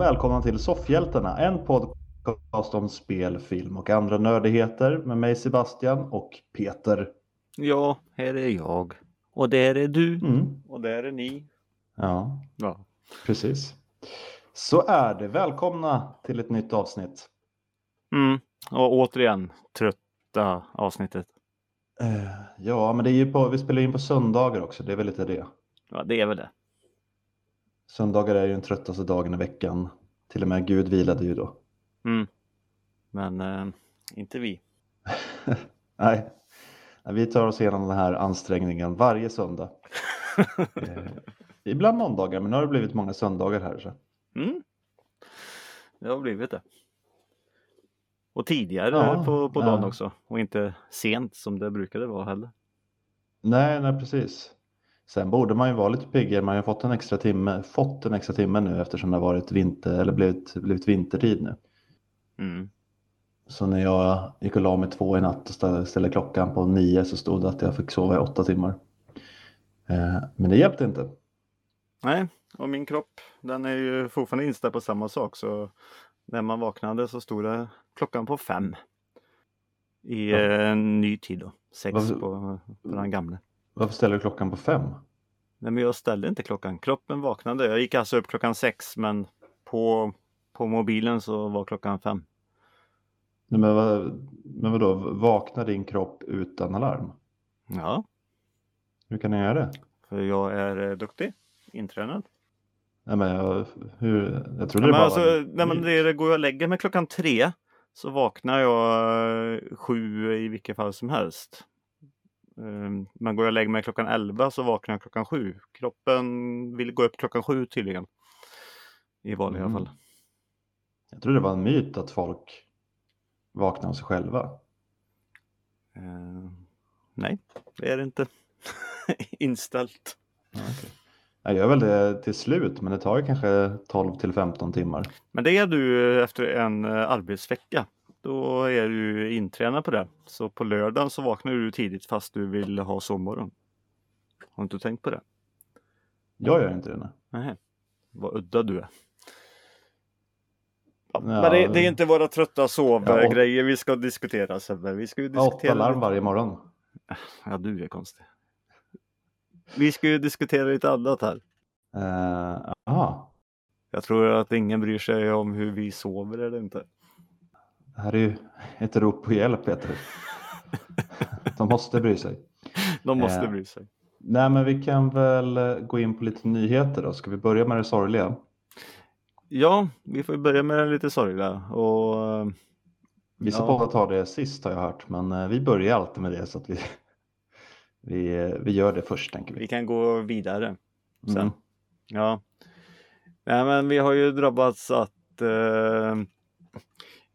Och välkomna till Soffhjältarna, en podcast om spel, film och andra nördigheter med mig Sebastian och Peter. Ja, här är jag. Och där är du. Mm. Och där är ni. Ja, Ja. precis. Så är det. Välkomna till ett nytt avsnitt. Mm. Och återigen, trötta avsnittet. Eh, ja, men det är ju på, vi spelar in på söndagar också. Det är väl lite det. Ja, det är väl det. Söndagar är ju den tröttaste dagen i veckan. Till och med Gud vilade ju då. Mm. Men eh, inte vi. Nej, vi tar oss igenom den här ansträngningen varje söndag. eh, ibland måndagar, men nu har det blivit många söndagar här. Så. Mm. Det har blivit det. Och tidigare Ja, på, på ja. dagen också. Och inte sent som det brukade vara heller. Nej, nej, precis. Sen borde man ju vara lite piggare. Man har fått en extra timme, fått en extra timme nu eftersom det har varit vinter eller blivit, blivit vintertid nu. Mm. Så när jag gick och la mig två i natt och ställde, klockan på nio så stod det att jag fick sova i åtta timmar. Eh, men det hjälpte inte. Nej, och min kropp den är ju fortfarande inställd på samma sak. Så när man vaknade så stod det klockan på fem. I Ja. en ny tid då. Sex Varför- på, på den gamla. Varför ställer du klockan på fem? Nej men jag ställde inte klockan. Kroppen vaknade. Jag gick alltså upp klockan sex men på, på mobilen så var klockan fem. Nej, men, vad, men vadå, vaknar din kropp utan alarm? Ja, Hur kan jag göra det? för jag är eh, duktig. Intränad. Nej, men jag, hur, jag trodde Ja, det bara alltså, var nej, men det, det går jag lägger mig klockan tre så vaknar jag eh, sju i vilket fall som helst. Ehm, Men går jag och lägger mig klockan elva så vaknar jag klockan sju. Kroppen vill gå upp klockan sju tydligen. I vanliga Mm. fall. Jag trodde det var en myt att folk vaknar av sig själva. Ehm, Nej, det är det inte. Inställt. Ja, okej. Jag gör väl det till slut, men det tar ju kanske 12 till 15 timmar. Men det är du efter en eh, arbetsvecka. Då är du intränad på det. Så på lördagen så vaknar du tidigt fast du vill ha sovmorgon. Har du inte tänkt på det? Jag gör inte det. nej. Nej, vad udda du är. Ja, Ja. Men det, det är inte våra trötta Ja, sovgrejer vi ska diskutera Sebbe. Vi ska ju har åtta diskutera... larm varje morgon. Ja, du är konstig. Vi ska ju diskutera lite annat här. Uh, aha. Jag tror att ingen bryr sig om hur vi sover eller inte. Det här är ju ett rop på hjälp, Peter. De måste bry sig. De måste Eh. bry sig. Nej, men vi kan väl eh, gå in på lite nyheter då. Ska vi börja med det sorgliga? Ja, vi får börja med det lite sorgliga. Och eh, Vissa Ja. poddar tar det sist har jag hört, men vi börjar alltid med det så att vi, vi, vi gör det först tänker vi. vi kan gå vidare sen. Mm. Ja. Nej, men vi har ju drabbats att eh,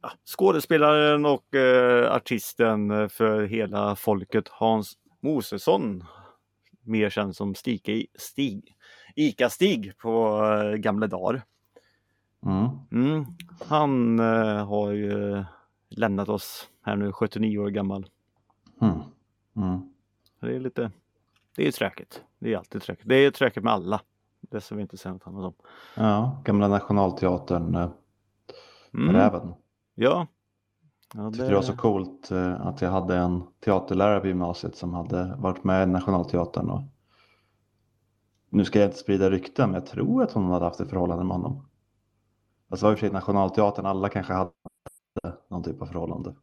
ja, skådespelaren och eh, artisten för hela folket Hans Mosesson, mer känd som Stig, Stig Ica-Stig på eh, gamla dagar. Mm. Mm. Han eh, har ju lämnat oss här nu, 79 år gammal. Mm. Mm. Det är lite, det är ju tråkigt. Det är alltid tråkigt. Det är tråkigt med alla. Det ska vi inte säga något annat om. Ja, gamla Nationalteatern, eh, Mm. Räven. Ja. ja Jag tyckte det var så coolt eh, att jag hade en teaterlärare på gymnasiet som hade varit med i Nationalteatern. Och... Nu ska jag inte sprida rykten, men jag tror att hon hade haft ett förhållande med honom. Alltså det var i och för sig Nationalteatern, alla kanske hade någon typ av förhållande.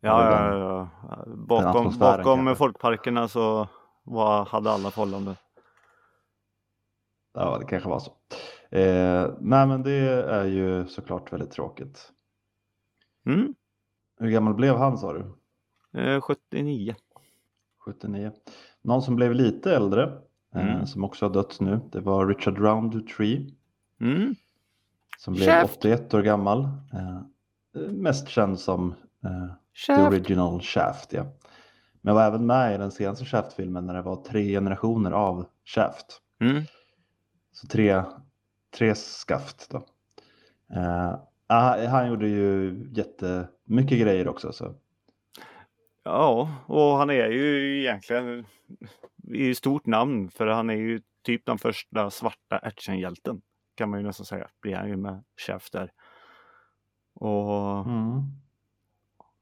Ja, den- ja, ja. Bakom, bakom kanske. folkparkerna så var, hade alla förhållanden. Ja, det kanske var så. Eh, nej, men det är ju såklart väldigt tråkigt. Mm. Hur gammal blev han sa du? Eh, 79. 79. Någon som blev lite äldre, eh, Mm. som också har dött nu, det var Richard Roundtree. Mm. Som blev Shaft. 81 år gammal. Eh, mest känd som eh, The. Original Shaft. Ja. Men var även med i den senaste Shaft-filmen när det var tre generationer av Shaft. Mm. Så tre, tre skaft då. Eh, ah, han gjorde ju jättemycket grejer också. Så. Ja, och han är ju egentligen i stort namn för han är ju typ den första svarta actionhjälten kan man ju nästan säga, blir han ju med chef där. Och Mm.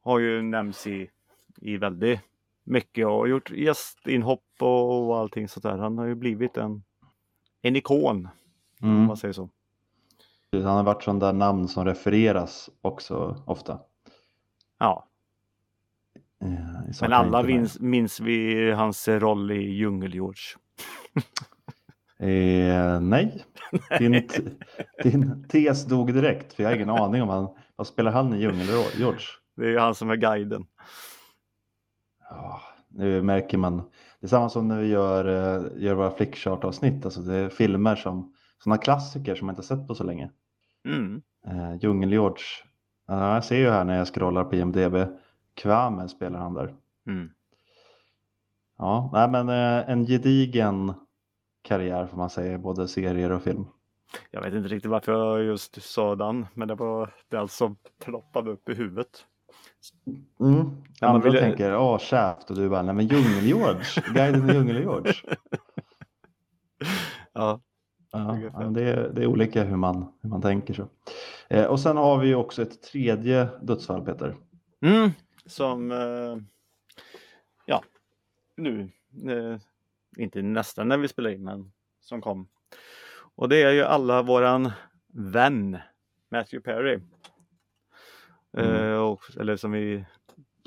har ju nämnts i, i väldigt mycket och gjort gästinhopp och, och allting sånt där. Han har ju blivit en, en ikon, om Mm. man säger så. Han har varit sån där namn som refereras också ofta. Ja, eh, men alla minns, minns vi hans roll i Djungel-George. Eh, nej, din, din tes dog direkt för jag har ingen aning om han, vad spelar han i Djungel-George? Det är han som är guiden. Ja, nu märker man, det är samma som när vi gör, eh, gör våra flickchart-avsnitt, alltså det är filmer som sådana klassiker som man inte sett på så länge. Mm. Eh, Djungel-George, ja, jag ser ju här när jag scrollar på IMDB, Kwame spelar han där. Mm. Ja, nej, men eh, en gedigen karriär får man säga, både serier och film. Jag vet inte riktigt varför jag just sa den, men det var den som ploppade upp i huvudet. Mm. Ja, man Andra vill- tänker, åh Shaft och du bara, nej men Djungel-George, guiden i Djungel-George. Ja, Ja, det, är, det är olika hur man, hur man tänker så. Eh, och sen har vi också ett tredje dödsfall Peter. mm. som eh, ja, nu, eh, inte nästan när vi spelar in, men som kom. Och det är ju alla våran vän Matthew Perry. Mm. Eh, och, eller som vi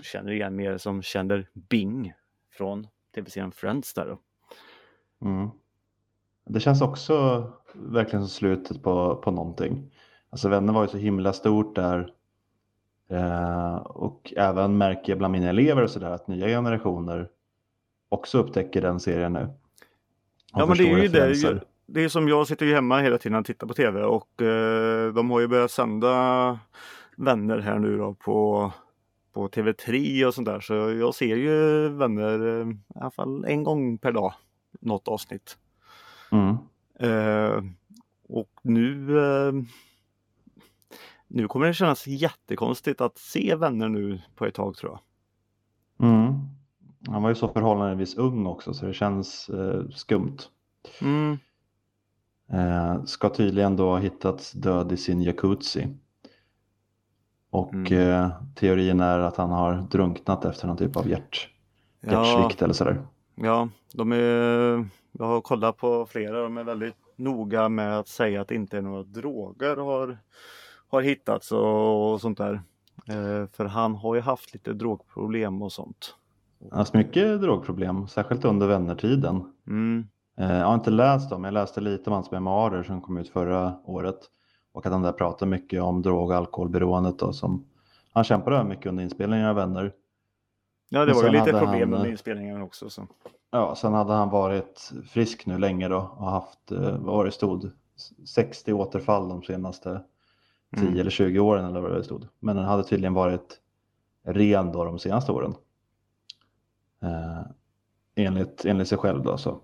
känner igen mer som känner Bing från tv-serien Friends där då. Mm. Det känns också verkligen som slutet på, på någonting. Alltså vänner var ju så himla stort där. Eh, och även märker jag bland mina elever och sådär att nya generationer också upptäcker den serien nu. Ja men det är ju det. Det är som jag sitter ju hemma hela tiden och tittar på tv och eh, de har ju börjat sända vänner här nu då på, på TV3 och sånt där. Så jag ser ju vänner eh, i alla fall en gång per dag. Något avsnitt. Mm. Eh, och nu eh, Nu kommer det kännas jättekonstigt att se vänner nu på ett tag tror jag. Mm. Han var ju så förhållandevis ung också så det känns eh, skumt. Mm. Eh, ska tydligen då ha hittats död i sin jacuzzi. Och Mm. eh, teorin är att han har drunknat efter någon typ av hjärt, Ja, hjärtsvikt eller sådär. Ja, de är, jag har kollat på flera, de är väldigt noga med att säga att det inte är några droger har, har hittats och, och sånt där. Eh, för han har ju haft lite drogproblem och sånt. Haft mycket drogproblem, särskilt under vännertiden. Mm, Eh, jag har inte läst dem, jag läste lite om hans memoarer som kom ut förra året. Och att han där pratar mycket om drog och alkoholberoendet då, som han kämpade mycket under inspelningen av Vänner. Ja, det var ju lite problem han, under eh, inspelningen också. Så. Ja, sen hade han varit frisk nu länge då och haft, eh, vad var det stod, 60 återfall de senaste 10 Mm. eller 20 åren eller vad det stod. Men den hade tydligen varit ren då de senaste åren. Eh, enligt, enligt sig själv då så.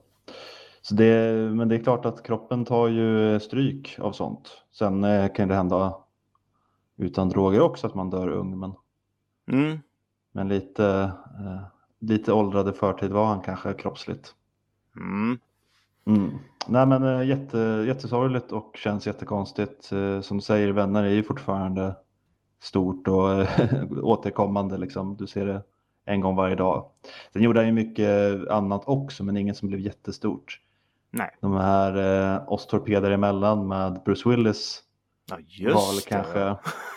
så det, men det är klart att kroppen tar ju stryk av sånt. Sen eh, kan det hända utan droger också att man dör ung. Men, Mm. Men lite, eh, lite åldrade förtid var han kanske kroppsligt. Mm. Mm. Nej men eh, jätte, jättesorgligt och känns jättekonstigt. Eh, Som du säger, vänner är ju fortfarande stort och återkommande liksom. Du ser det en gång varje dag. Sen gjorde han ju mycket annat också men inget som blev jättestort. Nej, De här eh, oss torpeder emellan med Bruce Willis ja, just det. kanske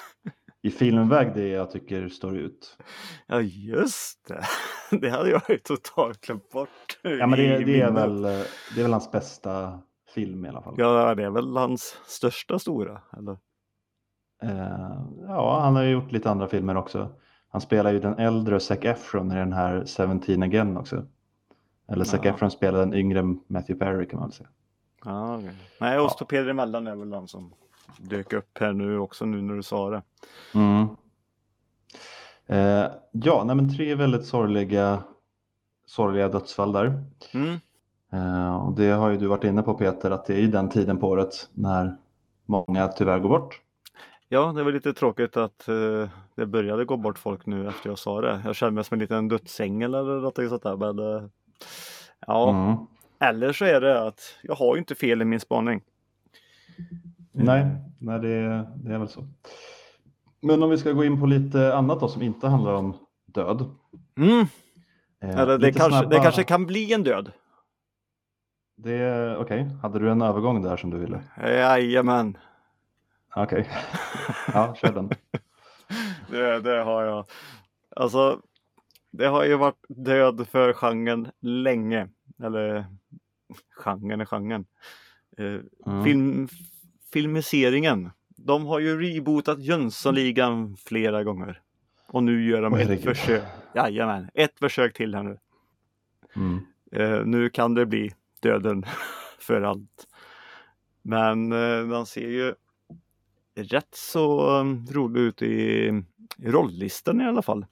i filmväg det jag tycker står ut. Ja, just det. Det hade jag ju totalt glömt bort. Ja men det, det, är, väl, det är väl hans bästa film i alla fall. Ja, det är väl hans största stora, eller? Eh, ja, han har ju gjort lite andra filmer också. Han spelar ju den äldre Zac Efron i den här 17 again också. Eller Zac Ja. Efron spelar den yngre Matthew Perry kan man väl säga. Ja, okej. Nej, Ostopeder emellan är väl den som dök upp här nu också nu när du sa det. Mm. Eh, ja, nej, men tre väldigt sorgliga, sorgliga dödsfall där. Mm. Eh, och det har ju du varit inne på Peter, att det är ju den tiden på året när många tyvärr går bort. Ja, det var lite tråkigt att eh, det började gå bort folk nu efter jag sa det. Jag kände mig som en liten dödsängel eller något sånt där. Men, eh, ja, Mm. eller så är det att jag har ju inte fel i min spaning. Nej, nej det, det är väl så. Men om vi ska gå in på lite annat då som inte handlar om död. Mm. Eh, Eller det, kanske, snabba- det kanske kan bli en död. Det, okej, hade du en övergång där som du ville? Jajamän, Okej, ja kör den. det, det har jag. Alltså, det har ju varit död för genren länge. Eller genren är genren. Eh, Mm. film, filmiseringen. De har ju rebootat Jönssonligan flera gånger. Och nu gör de Åh, ett försök. Jajamän, ett försök till här nu. Mm. Eh, nu kan det bli döden för allt. Men eh, man ser ju rätt så um, rolig ut i, i rolllistan i alla fall.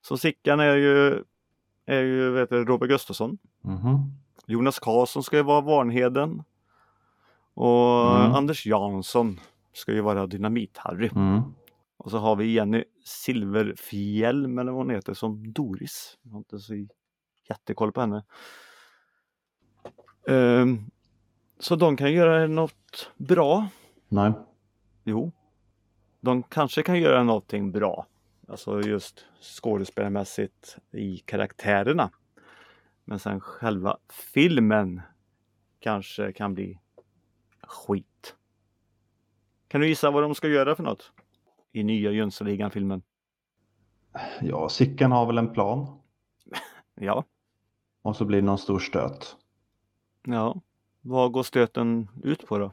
Så Sickan är ju, är ju vet du, Robert Gustafsson. Mhm. Jonas Karlsson ska ju vara Varnheden. Och Mm. Anders Jansson ska ju vara Dynamit-Harry. Mm. Och så har vi Jenny Silverfjälm eller vad hon heter som Doris. Jag har inte så jättekoll på henne. Ehm, så de kan göra något bra. Nej. Jo. De kanske kan göra någonting bra. Alltså just skådespelarmässigt i karaktärerna. Men sen själva filmen kanske kan bli skit. Kan du gissa vad de ska göra för något? I nya Jönssonligan-filmen? Ja, Sickan har väl en plan Ja, och så blir det någon stor stöt. ja. Vad går stöten ut på då?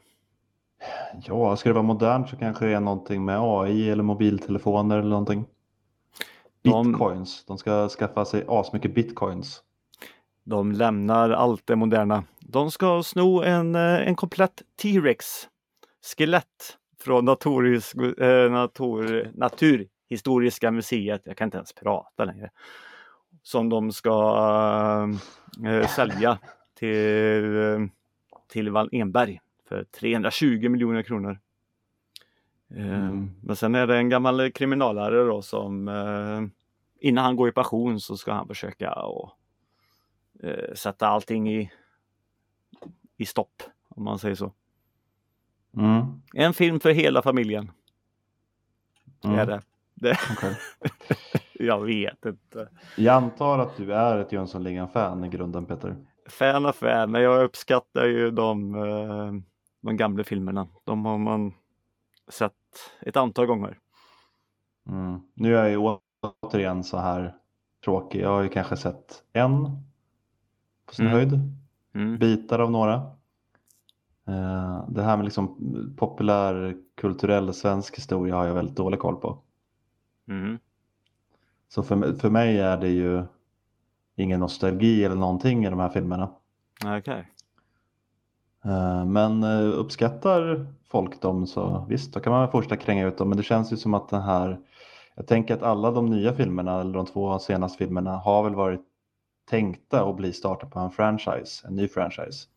Ja, ska det vara modernt så kanske det är någonting med AI eller mobiltelefoner eller någonting. De- Bitcoins, de ska skaffa sig asmycket bitcoins. De lämnar allt det moderna. De ska sno en, eh, en komplett T-Rex skelett från Naturis, eh, natur, Naturhistoriska museet. Jag kan inte ens prata längre. Som de ska eh, sälja till, till Wallenberg för 320 miljoner kronor. Mm. Men sen är det en gammal kriminalare då som innan han går i pension så ska han försöka och sätta allting i, i stopp, om man säger så. Mm. En film för hela familjen Mm. är det. det. okej. Jag vet inte. Jag antar att du är ett Jönssonligan-fan i grunden Peter. Fan och fan, men jag uppskattar ju de, eh, de gamla filmerna. De har man sett ett antal gånger. Mm. Nu är jag ju återigen så här tråkig. Jag har ju kanske sett en på sin Mm. höjd. Mm. bitar av några. Eh, Det här med liksom populär kulturell svensk historia har jag väldigt dålig koll på. Mm. Så för, för mig är det ju ingen nostalgi eller någonting i de här filmerna. Okej. Eh, Men eh, uppskattar folk dem så visst, då kan man fortsätta kränga ut dem. Men det känns ju som att den här, jag tänker att alla de nya filmerna, eller de två senaste filmerna, har väl varit tänkta att bli starten på en franchise, en ny franchise.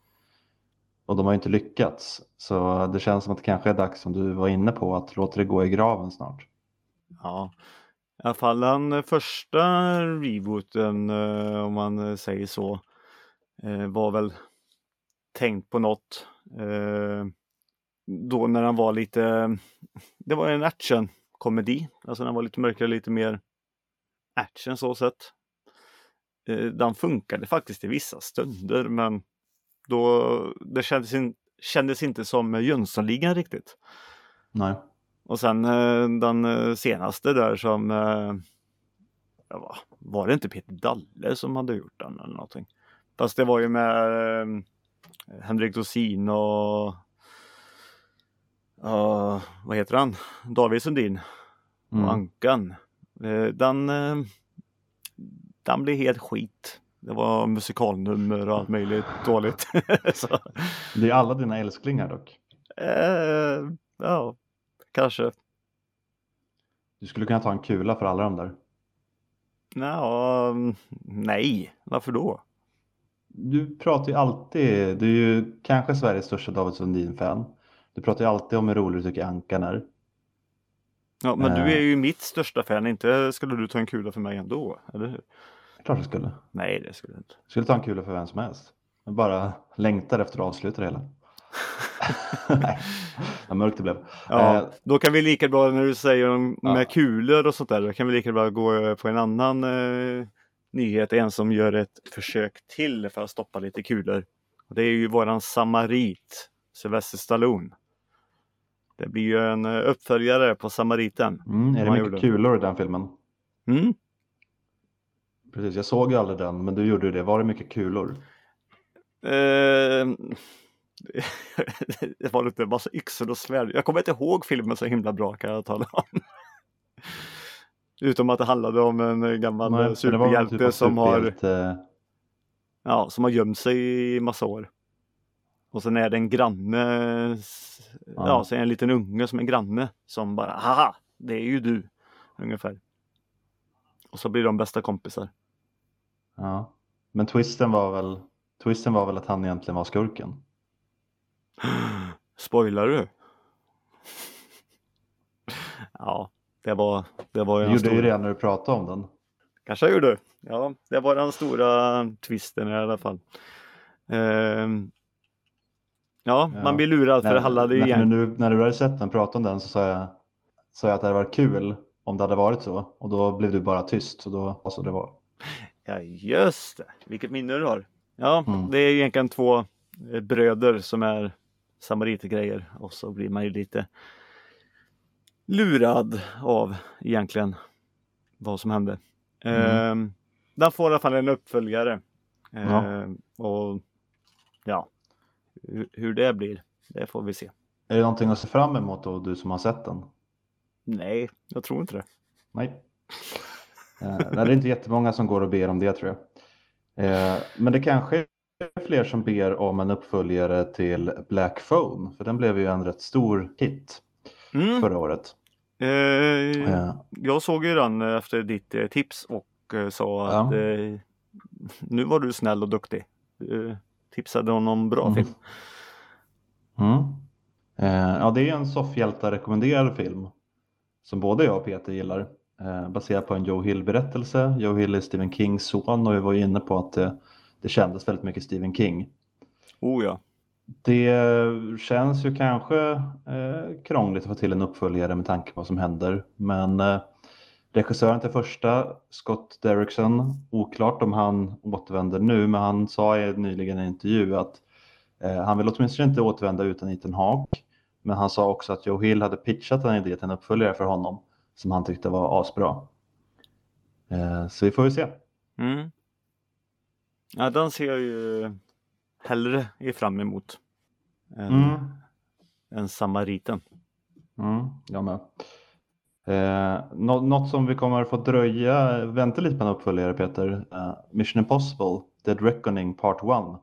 Och de har ju inte lyckats. Så det känns som att det kanske är dags, som du var inne på, att låta det gå i graven snart. Ja. I alla fall den första rebooten, eh, om man eh, säger så, eh, var väl tänkt på något. Då när den var lite, det var en actionkomedi, alltså den var lite mörkare, lite mer action så sett. Eh, Den funkade faktiskt i vissa stunder men då, det kändes, in, kändes inte som Jönssonligan riktigt. Nej. Och sen eh, den eh, senaste där som var det inte Peter Dalle som hade gjort den eller någonting? Fast det var ju med Henrik Dorsin och ja, vad heter han? David Sundin och Mm. Ankan. Den, den blev helt skit. Det var musikalnummer och allt möjligt dåligt. Det är alla dina älsklingar dock. eh, ja, kanske. Du skulle kunna ta en kula för alla de där. Nå, nej, varför då? Du pratar ju alltid, du är ju kanske Sveriges största David Sundin-fan. Du pratar ju alltid om hur rolig du tycker Ankan är. Ja, men du Eh. är ju mitt största fan, inte skulle du ta en kula för mig ändå, eller hur? Klart jag skulle. Nej, det skulle inte. Skulle ta en kula för vem som helst. Jag bara längtar efter att avsluta det hela. Nej, vad mörkt det blev. Ja, Eh, då kan vi lika bra när du säger om, Ja. med kulor och sånt där, då kan vi lika bra gå på en annan eh, nyhet. En som gör ett försök till för att stoppa lite kulor. Och det är ju våran samarit, Sylvester Stallone. Det blir ju en eh, uppföljare på Samariten. mm, är det mycket gjorde? kulor i den filmen? Mm. Precis, jag såg ju aldrig den, men du gjorde det. Var det mycket kulor? Eh, det var lite massa yxor och svärd. Jag kommer inte ihåg filmen så himla bra kan jag tala om. Utom att det handlade om en gammal Nej, väl superhjälte typ som, har, ja, som har gömt sig i massa år. Och sen är det en granne, ja, Ja. så är det en liten unge som är granne som bara haha, det är ju du. Ungefär. Och så blir de bästa kompisar. Ja. Men twisten var väl Twisten var väl att han egentligen var skurken. Spoilar du? Ja, det var, det var ju Du gjorde ju stora. det när du pratade om den. Kanske jag gjorde. Ja, det var den stora twisten i alla fall. Ehm, ja, Ja. man blir lurad för det handlade ju när, igen. när, du, när du hade sett den prata om den så sa jag, sa jag att det hade varit kul om det hade varit så. Och då blev du bara tyst. Så då, alltså det var. Ja, just det. Vilket minne du har. Ja, Mm. det är egentligen två eh, bröder som är samaritergrejer och så blir man ju lite lurad av egentligen vad som hände. Mm. Ehm, den får i alla fall en uppföljare. Ja. Ehm, och ja, hur, hur det blir, det får vi se. Är det någonting att se fram emot då, du som har sett den? Nej, jag tror inte det. Nej. Eh, det är inte jättemånga som går och ber om det tror jag. Eh, men det kanske är fler som ber om en uppföljare till Black Phone. För den blev ju en rätt stor hit Mm. förra året. Eh, Eh, Jag såg ju den efter ditt tips och sa Ja. att eh, nu var du snäll och duktig. Du tipsade om någon bra Mm. film. Mm. Eh, ja, det är en soffhjältar-rekommenderad film som både jag och Peter gillar. Eh, baserad på en Joe Hill-berättelse. Joe Hill är Stephen Kings son och vi var ju inne på att det, det kändes väldigt mycket Stephen King. Oh ja. Det känns ju kanske eh, krångligt att få till en uppföljare med tanke på vad som händer. Men eh, regissören till första, Scott Derrickson, oklart om han återvänder nu, men han sa i nyligen i en intervju att eh, han vill åtminstone inte återvända utan Ethan Hawke. Men han sa också att Joe Hill hade pitchat en idé till en uppföljare för honom som han tyckte var asbra. Eh, så vi får ju se. Mm. Ja, den ser jag ju hellre i fram emot. Än, Mm. än Samariten. Mm, jag med. Eh, nå- något som vi kommer få dröja, vänta lite på en uppföljare Peter. Eh, Mission Impossible, Dead Reckoning Part 1.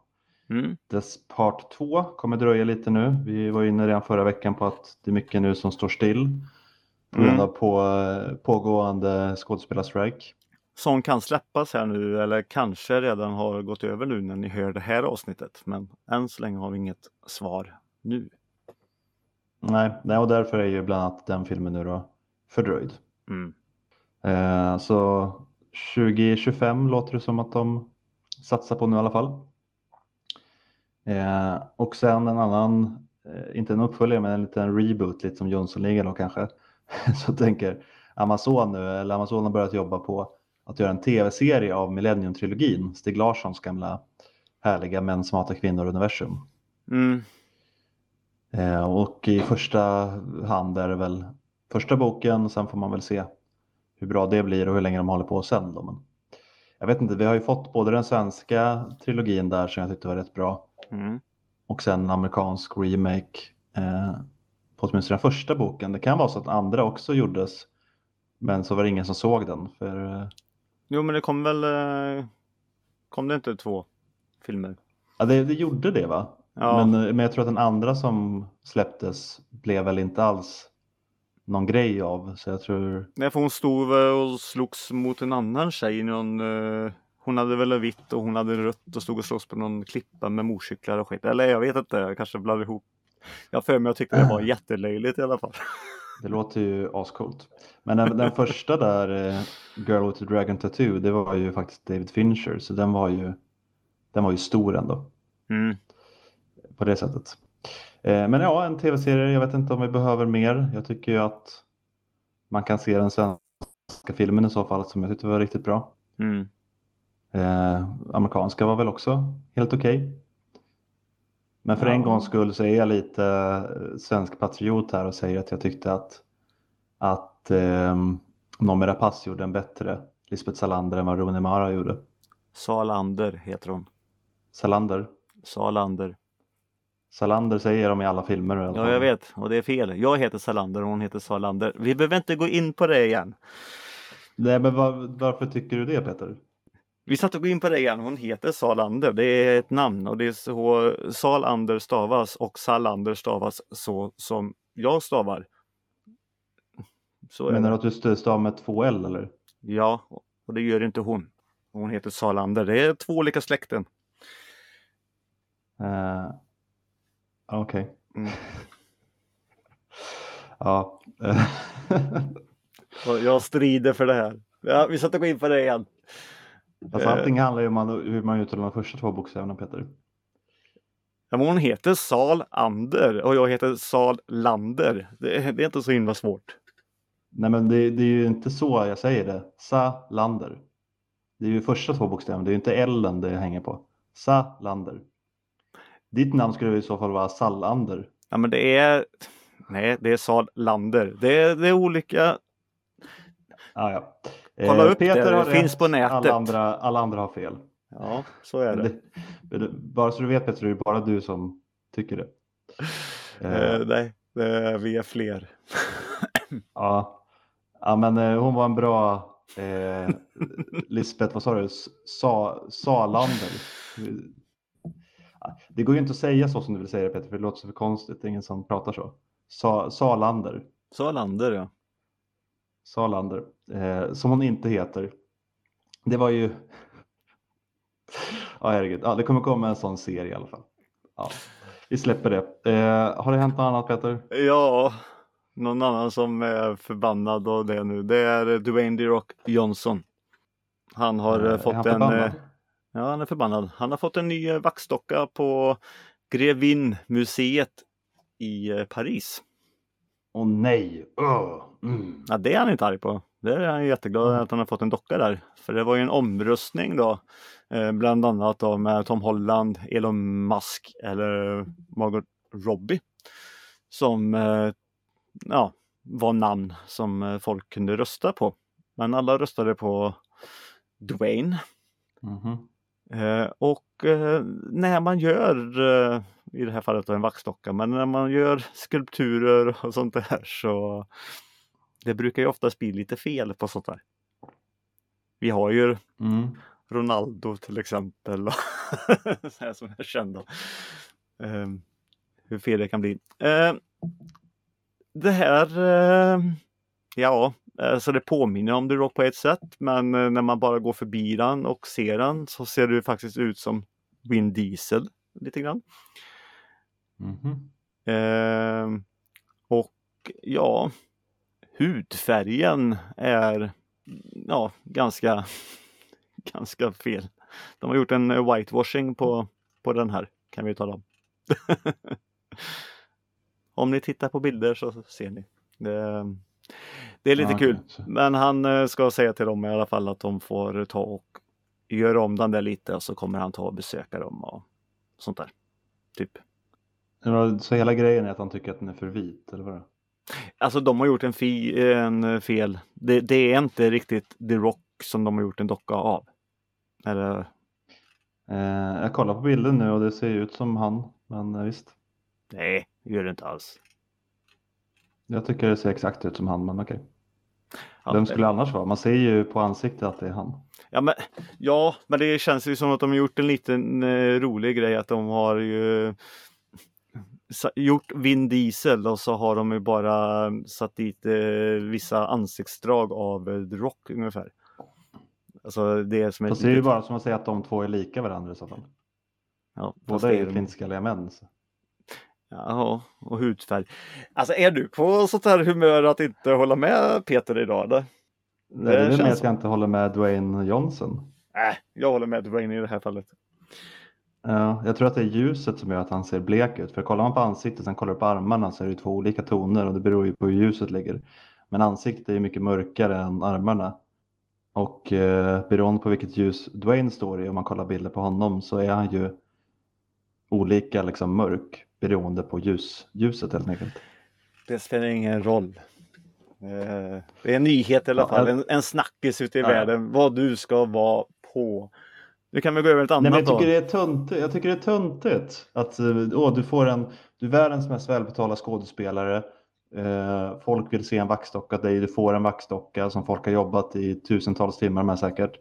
Mm. Dess Part 2 kommer dröja lite nu. Vi var inne redan förra veckan på att det är mycket nu som står still. På grund Mm. av på, pågående skådespelarstrejk. Som kan släppas här nu eller kanske redan har gått över nu när ni hör det här avsnittet. Men än så länge har vi inget svar nu. Nej, nej, och därför är ju bland annat den filmen nu då fördröjd. Mm. Eh, så 2025 låter det som att de satsar på nu i alla fall. Eh, och sen en annan, eh, inte en uppföljare men en liten reboot, lite som Jönssonligan då kanske. Så tänker Amazon nu, eller Amazon har börjat jobba på att göra en tv-serie av Millennium-trilogin, Stig Larssons gamla härliga män som hatar kvinnor-universum. Mm. Eh, och i första hand är det väl första boken, sen får man väl se hur bra det blir och hur länge de håller på sen. Då. Men jag vet inte, vi har ju fått både den svenska trilogin där som jag tyckte var rätt bra Mm. och sen en amerikansk remake eh, på åtminstone den första boken. Det kan vara så att andra också gjordes men så var det ingen som såg den. För, eh, Jo men det kom väl, eh, kom det inte två filmer? ja, det, det gjorde det va? Ja. Men, eh, men jag tror att den andra som släpptes blev väl inte alls någon grej av. Så jag tror Nej, för hon stod och slogs mot en annan tjej. Någon, hon hade väl vitt och hon hade rött och stod och slogs på någon klippa med motorcyklar och skit. Eller jag vet inte, jag kanske blandade ihop. Jag för mig jag tyckte det var jättelöjligt i alla fall. Det låter ju ascoolt. Men den, den första där, eh, Girl with the Dragon Tattoo, det var ju faktiskt David Fincher. Så den var ju, den var ju stor ändå Mm. på det sättet. Eh, men ja, en tv-serie. Jag vet inte om vi behöver mer. Jag tycker ju att man kan se den svenska filmen i så fall som jag tyckte var riktigt bra. Mm. Eh, amerikanska var väl också helt okej. Men för Ja. en gångs skull så är jag lite eh, svensk patriot här och säger att jag tyckte att, att eh, Noomi Rapace gjorde en bättre Lisbeth Salander än vad Rooney Mara gjorde. Salander heter hon. Salander. Salander. Salander säger de i alla filmer. alla Ja, jag vet. Och det är fel. Jag heter Salander och hon heter Salander. Vi behöver inte gå in på det igen. Nej, men var, varför tycker du det Peter? Vi satt och gå in på det igen. Hon heter Salander. Det är ett namn och det är så Salander stavas och Salander stavas så som jag stavar. Så Menar du att du stavar med två L eller? Ja, och det gör inte hon. Hon heter Salander. Det är två olika släkten. Eh, Okej. Mm. ja. jag strider för det här. Ja, vi satt och gå in på det igen. Alltså, allting handlar ju om hur man uttalar de första två bokstäverna Peter. Ja, men hon heter Salander och jag heter Salander. Det, det är inte så himla svårt. Nej men det, det är ju inte så jag säger det. Salander. Det är ju första två bokstäverna, det är ju inte L det hänger på. Salander. Ditt namn skulle i så fall vara Sallander. Ja, men det är... Nej, det är Salander. Det är, det är olika. Ah, ja. Kolla Eh, upp det, det har finns på nätet. Alla andra, alla andra har fel. Ja, så är det. Det, det, bara så du vet Peter, det är bara du som tycker det. Eh, Eh, nej, det, vi är fler. ja. ja, men eh, hon var en bra eh, Lisbeth, vad sa du? Sa, Salander. Det går ju inte att säga så som du vill säga det Peter, för det låter så för konstigt. Det är ingen som pratar så. Sa, Salander. Salander, ja. Salander. Eh, som hon inte heter. Det var ju... Ja, herregud. Ja, det kommer komma en sån serie i alla fall. Ja, vi släpper det. Eh, har det hänt något annat Peter? Ja, någon annan som är förbannad av det nu. Det är Dwayne The Rock Johnson. Han har Eh, eh, fått han en... förbannad? eh, Ja, han är förbannad. Han har fått en ny eh, vaxdocka på Grevin-museet i Paris. Åh nej! Öh, mm. Ja, det är han inte arg på. Det är han jätteglad Mm. att han har fått en docka där. För det var ju en omröstning då. Eh, bland annat då med Tom Holland, Elon Musk eller Margot Robbie. Som eh, ja, var namn som eh, folk kunde rösta på. Men alla röstade på Dwayne. Eh, och när man gör, i det här fallet en vaxdocka, men när man gör skulpturer och sånt där så det brukar ju oftast bli lite fel på sånt där. Vi har ju Mm. Ronaldo till exempel, så som är kända. Eh, hur fel det kan bli. Eh, det här, eh, ja, eh, så det påminner om The Rock på ett sätt, men eh, när man bara går förbi den och ser den så ser det faktiskt ut som Vin Diesel lite grann. Mhm. Eh, och ja, hudfärgen är ja, ganska, ganska fel. De har gjort en eh, whitewashing på, på den här kan vi tala om. om ni tittar på bilder så ser ni. Det, det är lite Ja, kul. Så- Men han eh, ska säga till dem i alla fall att de får ta och göra om den där lite och så kommer han ta och besöka dem och sånt där. Typ. Så hela grejen är att han tycker att den är för vit, eller vad? Alltså de har gjort en, fi, en eh, fel. Det, det är inte riktigt The Rock som de har gjort en docka av. Eller, Eh, jag kollar på bilden nu och det ser ut som han, men eh, visst. nej, det gör det inte alls. Jag tycker det ser exakt ut som han, men okej. Ja, Vem skulle det annars vara? Man ser ju på ansiktet att det är han. Ja men, ja, men det känns ju som att de har gjort en liten eh, rolig grej att de har ju gjort Vin Diesel och så har de ju bara satt dit eh, vissa ansiktsdrag av eh, The Rock ungefär. Alltså det är som ett Fast det är ju bara som att säga att de två är lika varandra i så fall. ja, Båda det är är flintskalliga män. Så. Jaha, och hudfärg. Alltså är du på sånt här humör att inte hålla med Peter idag? Eller? Nej, det är väl känns mer att jag inte håller med Dwayne Johnson. Äh, jag håller med Dwayne i det här fallet. Ja, jag tror att det är ljuset som gör att han ser blek ut. För kollar man på ansiktet sen kollar på armarna så är det två olika toner och det beror ju på hur ljuset ligger. Men ansiktet är ju mycket mörkare än armarna. Och eh, beroende på vilket ljus Dwayne står i, om man kollar bilder på honom, så är han ju olika liksom mörk beroende på ljus, ljuset helt enkelt. Det spelar ingen roll. Eh, Det är en nyhet i alla Ja, fall, en, en snackis ute i Ja. världen vad du ska vara på. Nu kan vi gå över ett Nej, annat men jag, tycker då. det är töntigt, jag tycker det är töntigt att eh, åh, du får en, du är världens mest välbetalda skådespelare. Eh, folk vill se en vaxdocka dig, du får en vaxdocka som folk har jobbat i tusentals timmar med säkert.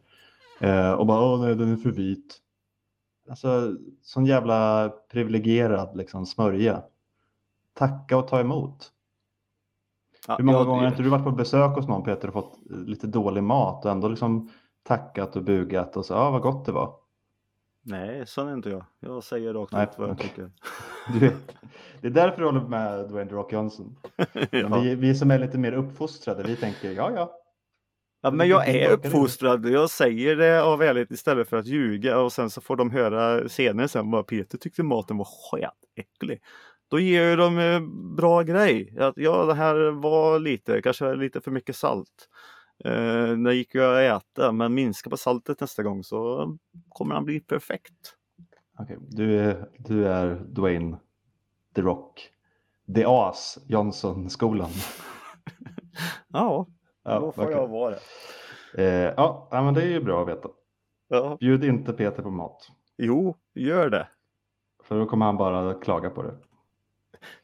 Eh, och bara, åh nej, den är för vit. Alltså, sån jävla privilegierad liksom, smörja. Tacka och ta emot. Ja, Hur många ja, gånger har inte du varit på besök hos någon Peter och fått eh, lite dålig mat och ändå liksom tackat och bugat och så, ja vad gott det var. Nej, sån är inte jag. Jag säger rakt ut vad jag tycker. Du det är därför du håller med Dwayne Rock Johnson. Ja. vi, vi som är lite mer uppfostrade, vi tänker ja ja. ja, men jag är uppfostrad. Jag säger det av ärlighet istället för att ljuga och sen så får de höra senare sen bara Peter tyckte maten var skitäcklig. Då ger ju de eh, bra grej. Att ja, det här var lite, kanske lite för mycket salt. Eh, det gick ju att äta, men minska på saltet nästa gång så kommer han bli perfekt. Okej, du, är, du är Dwayne The Rock. The As Johnson-skolan. Ja, Ja, då får okej. jag vara det. eh, ja, men det är ju bra att veta. Ja. Bjud inte Peter på mat. Jo, gör det. För då kommer han bara klaga på det.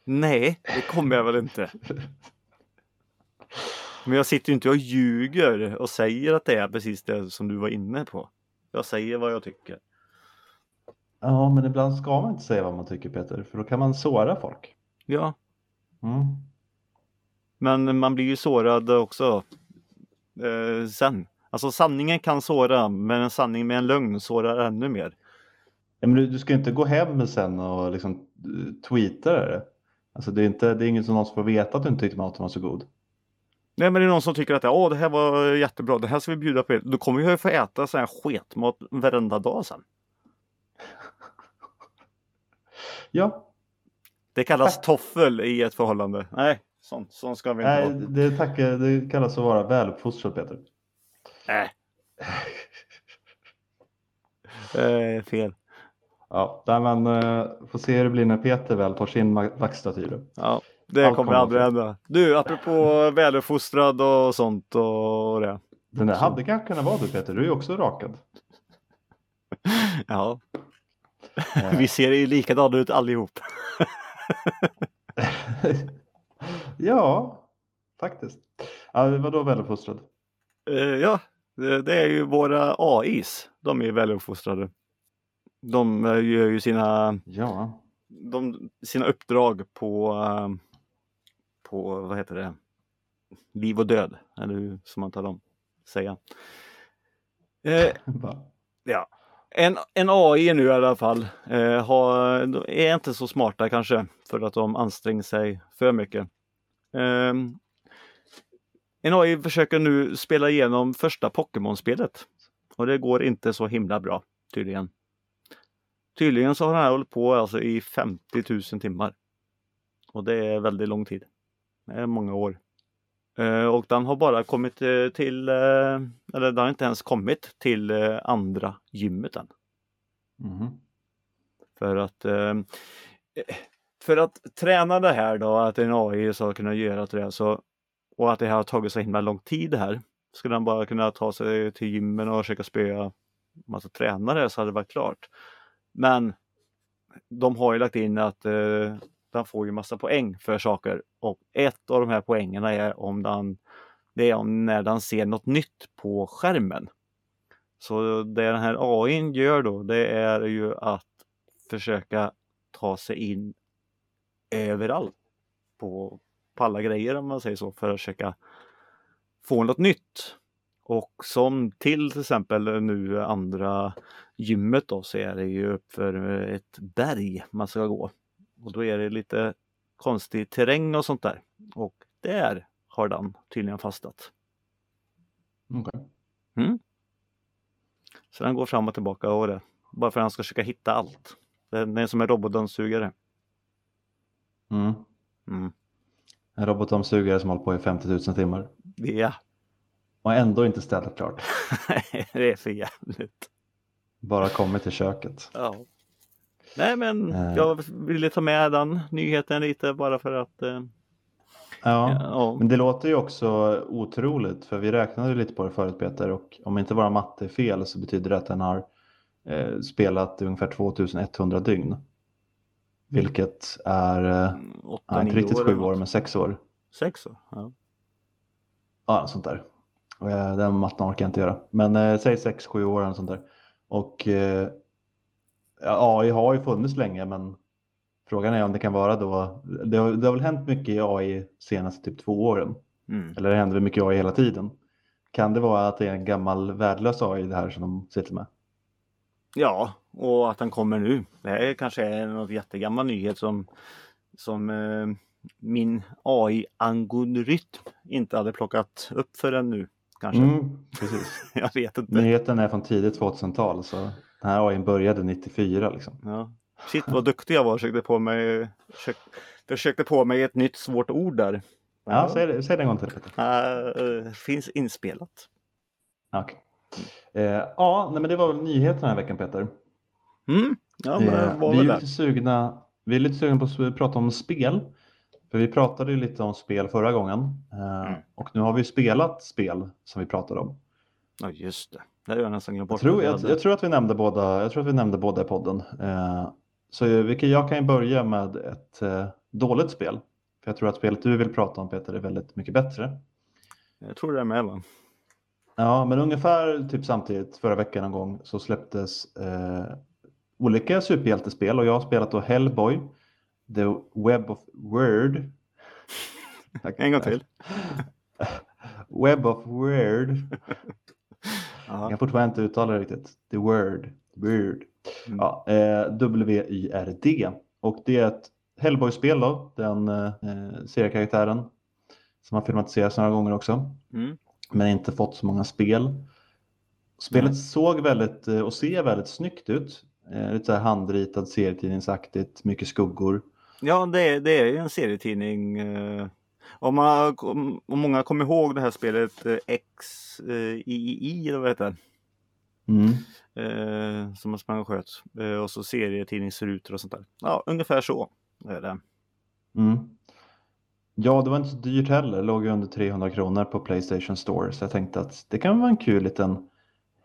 Nej, det kommer jag väl inte. Men jag sitter ju inte och ljuger och säger att det är precis det som du var inne på. Jag säger vad jag tycker. Ja, men ibland ska man inte säga vad man tycker Peter, för då kan man såra folk. Ja, Mm. men man blir ju sårad också eh, sen. Alltså sanningen kan såra, men en sanning med en lögn sårar ännu mer. Ja, men du, du ska inte gå hem sen och liksom eh, tweeta det. Alltså det är, inte, det är ingen som någon som får veta att du inte tyckte maten var så god. Nej men det är någon som tycker att Åh, det här var jättebra, det här ska vi bjuda på. er." Då kommer jag ju få äta sån här sketmat varenda dag sen. Ja, Det kallas toffel i ett förhållande. Nej, sånt, sånt ska vi inte nej, ha. det, tackar, det kallas att vara väluppfostrad Peter. Nej. Eh, fel. Ja, nej, men uh, får se hur det blir när Peter väl får sin ma- vaxstaty. då. Ja, det Allt kommer aldrig att hända. Du, apropå väluppfostrad och sånt och det. Den där hade kanske kunnat vara du Peter, du är ju också rakad. Ja, Eh, vi ser ju likadana ut allihop. ja, faktiskt. Ja, vadå väluppfostrad? Eh, ja, det, är ju våra AIs. De är väluppfostrade. De eh, gör ju sina, Ja, de, sina uppdrag på, på, vad heter det, liv och död. Eller hur som man tar dem säga. Eh, Ja. En, en AI nu i alla fall eh, har, är inte så smarta kanske för att de anstränger sig för mycket. Ehm, en AI försöker nu spela igenom första Pokémon-spelet och det går inte så himla bra tydligen. Tydligen så har den här hållit på alltså i 50 000 timmar. Och det är väldigt lång tid. Är många år. Eh, och den har bara kommit eh, till, eh, eller den har inte ens kommit till eh, andra gymmet än. mhm. För att, eh, för att träna det här då, att en AI ska kunna göra det så, och att det här har tagit så himla lång tid det här. Skulle den bara kunna ta sig till gymmen och försöka spöa massa tränare så hade det varit klart. Men de har ju lagt in att eh, den får ju massa poäng för saker och ett av de här poängerna är om den, det är om när den ser något nytt på skärmen. Så det den här AI gör då, det är ju att försöka ta sig in överallt på, på alla grejer om man säger så för att försöka få något nytt. Och som till till exempel nu andra gymmet då så är det ju uppför ett berg man ska gå. Och då är det lite konstig terräng och sånt där. Och där har den tydligen fastnat. Okej. Så den går fram och tillbaka och det. Bara för att han ska försöka hitta allt. Den är som en robotdammsugare. Mm. Mm. En robotdammsugare som hållit på i 50 000 timmar. Ja, Och ändå inte städat klart. det är för jävligt. Bara kommit till köket. Ja. Nej men Eh. jag ville ta med den nyheten lite bara för att eh, Ja. ja. Men det låter ju också otroligt för vi räknade lite på det förut Peter och om inte våra matte är fel så betyder det att den har eh, spelat ungefär 2100 dygn. Vilket är eh, åtta, ja, inte riktigt år sju år men sex år. Sex år? Ja. Ja, sånt där. Eh, Den matten orkar jag inte göra. Men eh, säg sex, sju år eller sånt där. Och eh, AI har ju funnits länge men frågan är om det kan vara då. Det har, det har väl hänt mycket i AI senaste typ två åren. Mm. Eller det händer väl mycket AI hela tiden. Kan det vara att det är en gammal värdelös AI det här som de sitter med? ja, och att den kommer nu. Det här kanske är något jättegammal nyhet som, som eh, min AI-algoritm inte hade plockat upp förrän nu. Kanske. Mm, precis. Jag vet inte. Nyheten är från tidigt 2000-tal så den här AI började 94 liksom. Ja. Shit vad duktig jag var. Försökte på mig, försökte, försökte på mig ett nytt svårt ord där. Ja, säg det, säg det en gång till Peter. Äh, finns inspelat. Okej. Eh, ja, nej, men det var väl nyheten den här veckan Peter. Mm. Ja, men var vi, är lite sugna, vi är lite sugna på att prata om spel. För vi pratade ju lite om spel förra gången. Mm. Och nu har vi spelat spel som vi pratade om. Ja, just det. Det har jag nästan glömt Jag bort. tror, att vi jag, jag tror att vi nämnde båda, jag tror att vi nämnde båda i podden. Eh, så jag, vi kan- jag kan ju börja med ett eh, dåligt spel. För jag tror att spelet du vill prata om Peter är väldigt mycket bättre. Jag tror det är med va? Ja, men ungefär typ samtidigt förra veckan någon gång så släpptes eh, olika superhjältespel och jag har spelat då Hellboy, The Web of Word. En gång till. Web of Word. Jag Ja. kan fortfarande inte uttala det riktigt. The Word. Word. Mm. Ja, eh, W-Y-R-D. Och det är ett Hellboy-spel då, den eh, seriekaraktären som har filmatiserats några gånger också, Mm. men inte fått så många spel. Spelet Nej. såg väldigt eh, och ser väldigt snyggt ut. Eh, lite så här handritad serietidningsaktigt, mycket skuggor. Ja, det är, det är ju en serietidning. eh, Om, man, om många kommer ihåg det här spelet eh, XII, eller vad heter det? Mm. Eh, som man sprang och sköt. Eh, och så serietidningsrutor och sånt där. Ja, ungefär så är det. Mm. Ja, det var inte så dyrt heller. Det låg ju under 300 kronor på Playstation Store. Så jag tänkte att det kan vara en kul liten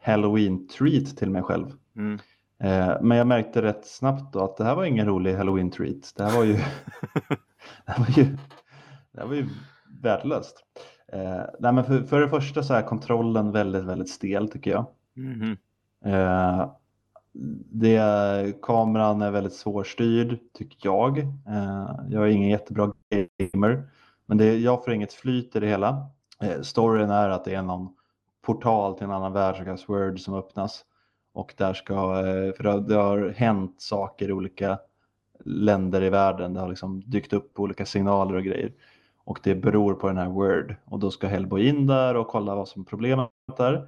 Halloween-treat till mig själv. Mm. Eh, men jag märkte rätt snabbt då att det här var ingen rolig Halloween-treat. Det här var ju, det här var ju, det var ju värdelöst. Eh, nej, men för, för det första så är kontrollen väldigt, väldigt stel tycker jag. Mhm. Eh, det, kameran är väldigt svårstyrd tycker jag. Eh, jag är ingen jättebra gamer. Men det, jag får inget flyt i det hela. Eh, storyn är att det är någon portal till en annan värld som kallas Word som öppnas. Och där ska, eh, för det har, det har hänt saker i olika länder i världen. Det har liksom dykt upp olika signaler och grejer. Och det beror på den här Word. Och då ska Hellboy in där och kolla vad som är problemet är.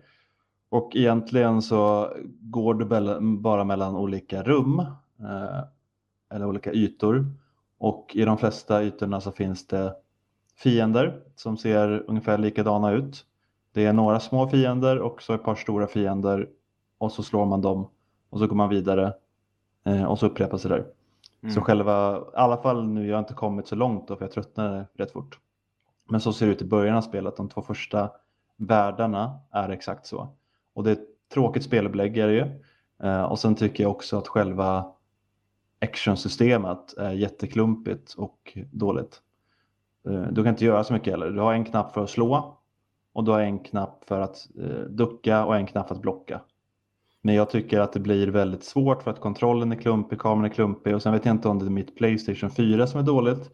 Och egentligen så går du bara mellan olika rum eh, eller olika ytor. Och i de flesta ytorna så finns det fiender som ser ungefär likadana ut. Det är några små fiender och så ett par stora fiender och så slår man dem och så går man vidare eh, och så upprepas det där. Mm. Så själva, i alla fall nu, jag har inte kommit så långt då för jag tröttnade rätt fort. Men så ser det ut i början av spelet, de två första världarna är exakt så. Och det är ett tråkigt spelupplägg är det ju. Eh, och sen tycker jag också att själva actionsystemet är jätteklumpigt och dåligt. Eh, du kan inte göra så mycket heller. Du har en knapp för att slå och du har en knapp för att eh, ducka och en knapp för att blocka. Men jag tycker att det blir väldigt svårt för att kontrollen är klumpig, kameran är klumpig och sen vet jag inte om det är mitt Playstation 4 som är dåligt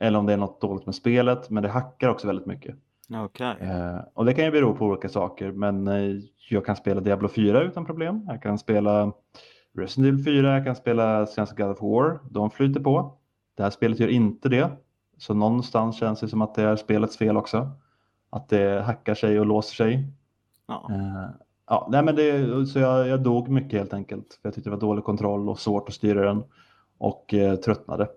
eller om det är något dåligt med spelet, men det hackar också väldigt mycket. Okej. Eh, och det kan ju bero på olika saker, men eh, jag kan spela Diablo 4 utan problem. Jag kan spela Resident Evil 4, jag kan spela senaste God of War. De flyter på. Det här spelet gör inte det. Så någonstans känns det som att det är spelets fel också. Att det hackar sig och låser sig. Ja. Eh, Ja, nej men det, så jag, jag dog mycket helt enkelt. För jag tyckte det var dålig kontroll och svårt att styra den och eh, tröttnade.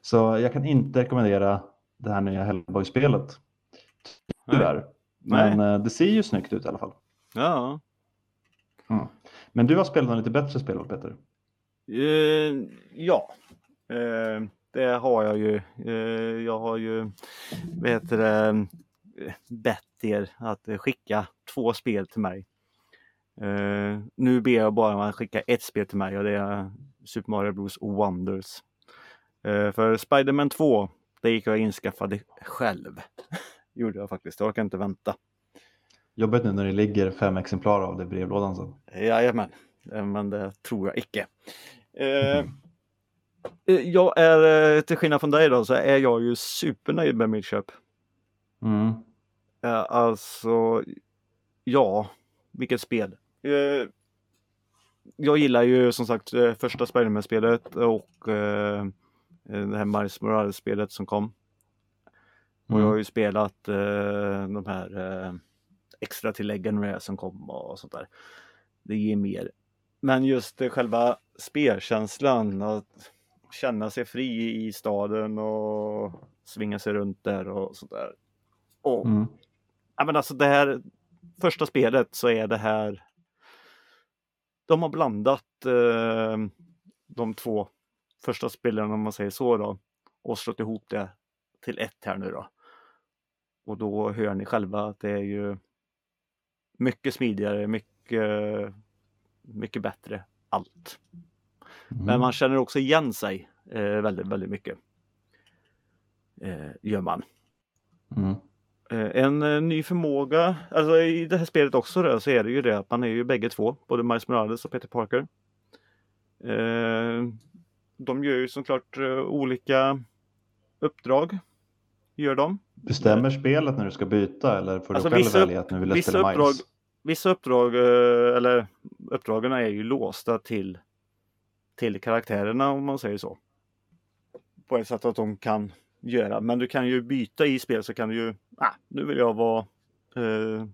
Så jag kan inte rekommendera det här nya Hellboy-spelet. Tyvärr. Men eh, det ser ju snyggt ut i alla fall. Ja. Mm. Men du har spelat något lite bättre spel, Peter? Eh, ja, eh, det har jag ju. Eh, jag har ju, vad heter det, bett er att skicka två spel till mig. Eh, nu ber jag bara om att skicka ett spel till mig och det är Super Mario Bros Wonders. Eh, för Spiderman 2, det gick jag och inskaffade själv. Gjorde jag faktiskt, jag orkar inte vänta. Jobbigt nu när det ligger fem exemplar av det i brevlådan sen. Jajamän, Eh, men det tror jag icke. Eh, jag är, till skillnad från dig då, så är jag ju supernöjd med mitt köp. Mm. Alltså, ja, vilket spel. Eh, jag gillar ju som sagt eh, första Spiderman-spelet och eh, det här Miles Morales-spelet som kom. Och jag har ju spelat eh, de här eh, extra tilläggen med som kom och sånt där. Det ger mer. Men just eh, själva spelkänslan, att känna sig fri i staden och svinga sig runt där och sånt där. Och, Mm. ja, men alltså det här första spelet så är det här de har blandat eh, de två första spelen om man säger så då och slått ihop det till ett här nu då. Och då hör ni själva att det är ju mycket smidigare, mycket, mycket bättre allt. Mm. Men man känner också igen sig eh, väldigt, väldigt mycket. Eh, gör man. Mm. Eh, En eh, ny förmåga, alltså i det här spelet också då, så är det ju det att man är ju bägge två, både Miles Morales och Peter Parker. Eh, De gör ju såklart olika uppdrag. Gör de. Bestämmer spelet när du ska byta eller får Alltså, du själv vissa- välja att nu vill jag vissa spela uppdrag- Miles? Vissa uppdrag, eller uppdragen är ju låsta till, till karaktärerna om man säger så. På ett sätt att de kan göra, men du kan ju byta i spel så kan du ju, ah, nu vill jag vara eh,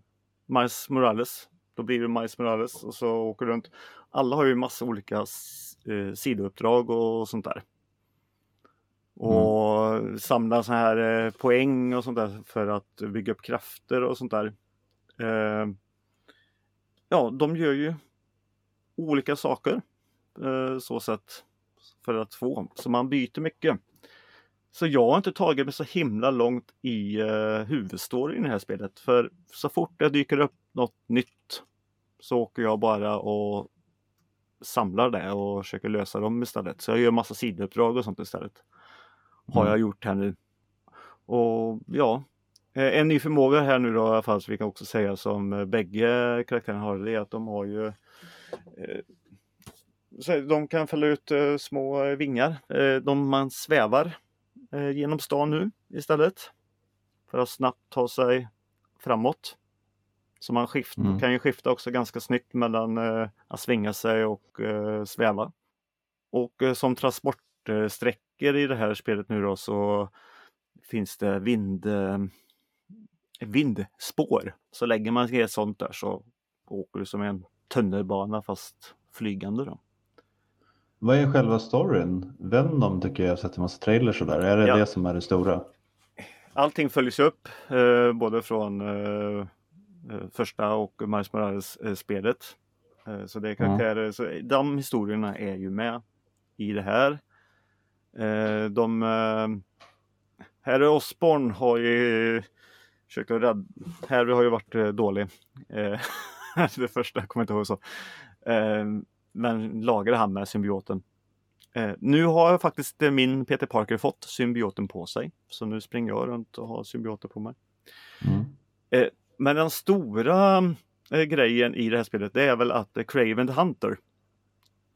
Miles Morales. Då blir du Miles Morales och så åker du runt. Alla har ju massa olika eh, sidouppdrag och sånt där. Och samla så här eh, poäng och sånt där för att bygga upp krafter och sånt där. Eh, ja, de gör ju olika saker eh, så sätt för att få. Så man byter mycket. Så jag har inte tagit mig så himla långt i eh, huvudstoryn i det här spelet. För så fort det dyker upp något nytt så åker jag bara och samlar det och försöker lösa dem istället. Så jag gör massa sidouppdrag och sånt istället. Har Mm. jag gjort här nu. Och ja, Eh, En ny förmåga här nu då i alla fall, så vi kan också säga som eh, bägge karaktärerna har, det är att de har ju eh, De kan fälla ut eh, små vingar. Eh, de man svävar genom stan nu istället. För att snabbt ta sig framåt. Så man skift, Mm. kan ju skifta också ganska snyggt mellan eh, att svinga sig och eh, sväva. Och eh, som transportsträckor i det här spelet nu då så finns det vind, eh, vindspår. Så lägger man ett sånt där så åker du som en tunnelbana fast flygande då. Vad är själva storyn? Venom tycker jag har sett en massa trailers och där. Är det Ja. det som är det stora? Allting följs upp eh, både från eh, eh, första och Miles Morales eh, spelet. Eh, så det är karaktärer, så de historierna är ju med i det här. Eh, de Harry Osborn har ju försökt att rädda, Harry har ju varit dålig. Det första, jag kommer inte ihåg så. Eh, men lagade han med symbioten. Eh, nu har jag faktiskt eh, min Peter Parker fått symbioten på sig. Så nu springer jag runt och har symbioter på mig. Mm. Men den stora eh, grejen i det här spelet det är väl att eh, Craven the Hunter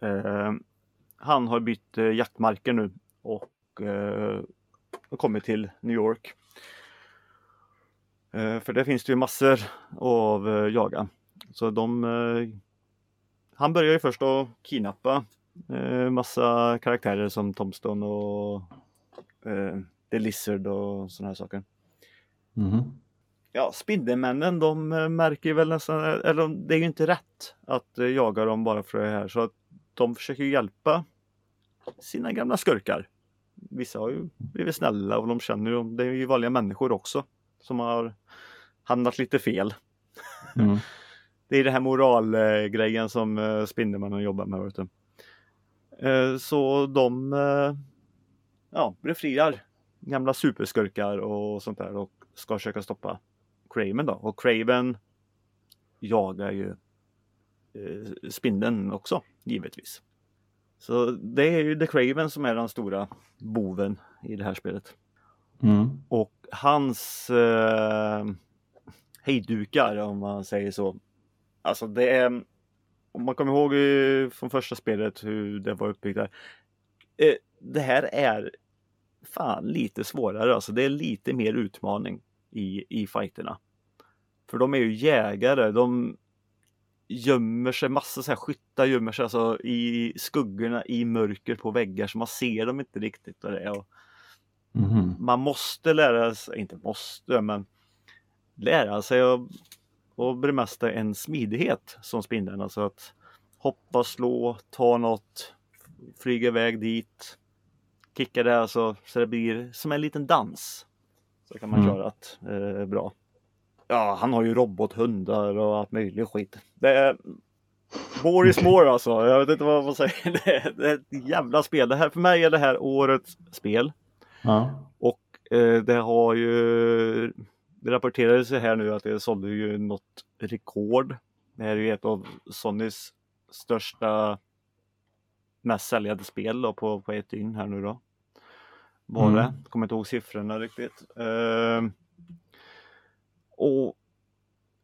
eh, Han har bytt eh, jaktmarker nu och eh, har kommit till New York. Eh, för där finns det ju massor av eh, jaga. Så de eh, Han börjar ju först att kidnappa eh, massa karaktärer som Tombstone och eh, The Lizard och sådana här saker. Mhm. ja, Spindelmännen de eh, märker väl nästan, eller det är ju inte rätt att eh, jaga dem bara för det här så att de försöker hjälpa sina gamla skurkar. Vissa har ju blivit snälla och de känner ju, det är ju vanliga människor också som har hamnat lite fel. Mm. Det är det här moralgrejen som eh, Spindelmannen jobbar med. Vet du. Eh, Så de eh, ja, befriar gamla superskurkar och sånt där och ska försöka stoppa Craven då. Och Craven jagar ju spindeln också givetvis. Så det är ju The Craven som är den stora boven i det här spelet. Mm. Och hans eh, hejdukar om man säger så. Alltså det är om man kommer ihåg eh, från första spelet hur det var uppbyggt där. Eh, det här är fan lite svårare alltså. Det är lite mer utmaning i, i fighterna. För de är ju jägare. De gömmer sig, massa så här skyttar gömmer sig alltså i skuggorna i mörker på väggar så man ser dem inte riktigt. Vad det. Och Mhm. man måste lära sig, inte måste, men lära sig att, att bemästra en smidighet som spindeln. Alltså att hoppa, slå, ta något, flyga iväg dit, kicka det alltså, så det blir som en liten dans. Så kan man Mm. köra det eh, bra. Ja, han har ju robothundar och allt möjligt skit. Det är More is more alltså. Jag vet inte vad man säger. Det är, det är ett jävla spel. Det här, för mig är det här årets spel. Ja. Och eh, det har ju det rapporterades här nu att det sålde ju något rekord. Det här är ju ett av Sonys största mest säljande spel då på, på ett dygn här nu då. Var det. Mm. Kommer inte ihåg siffrorna riktigt. Ehm, och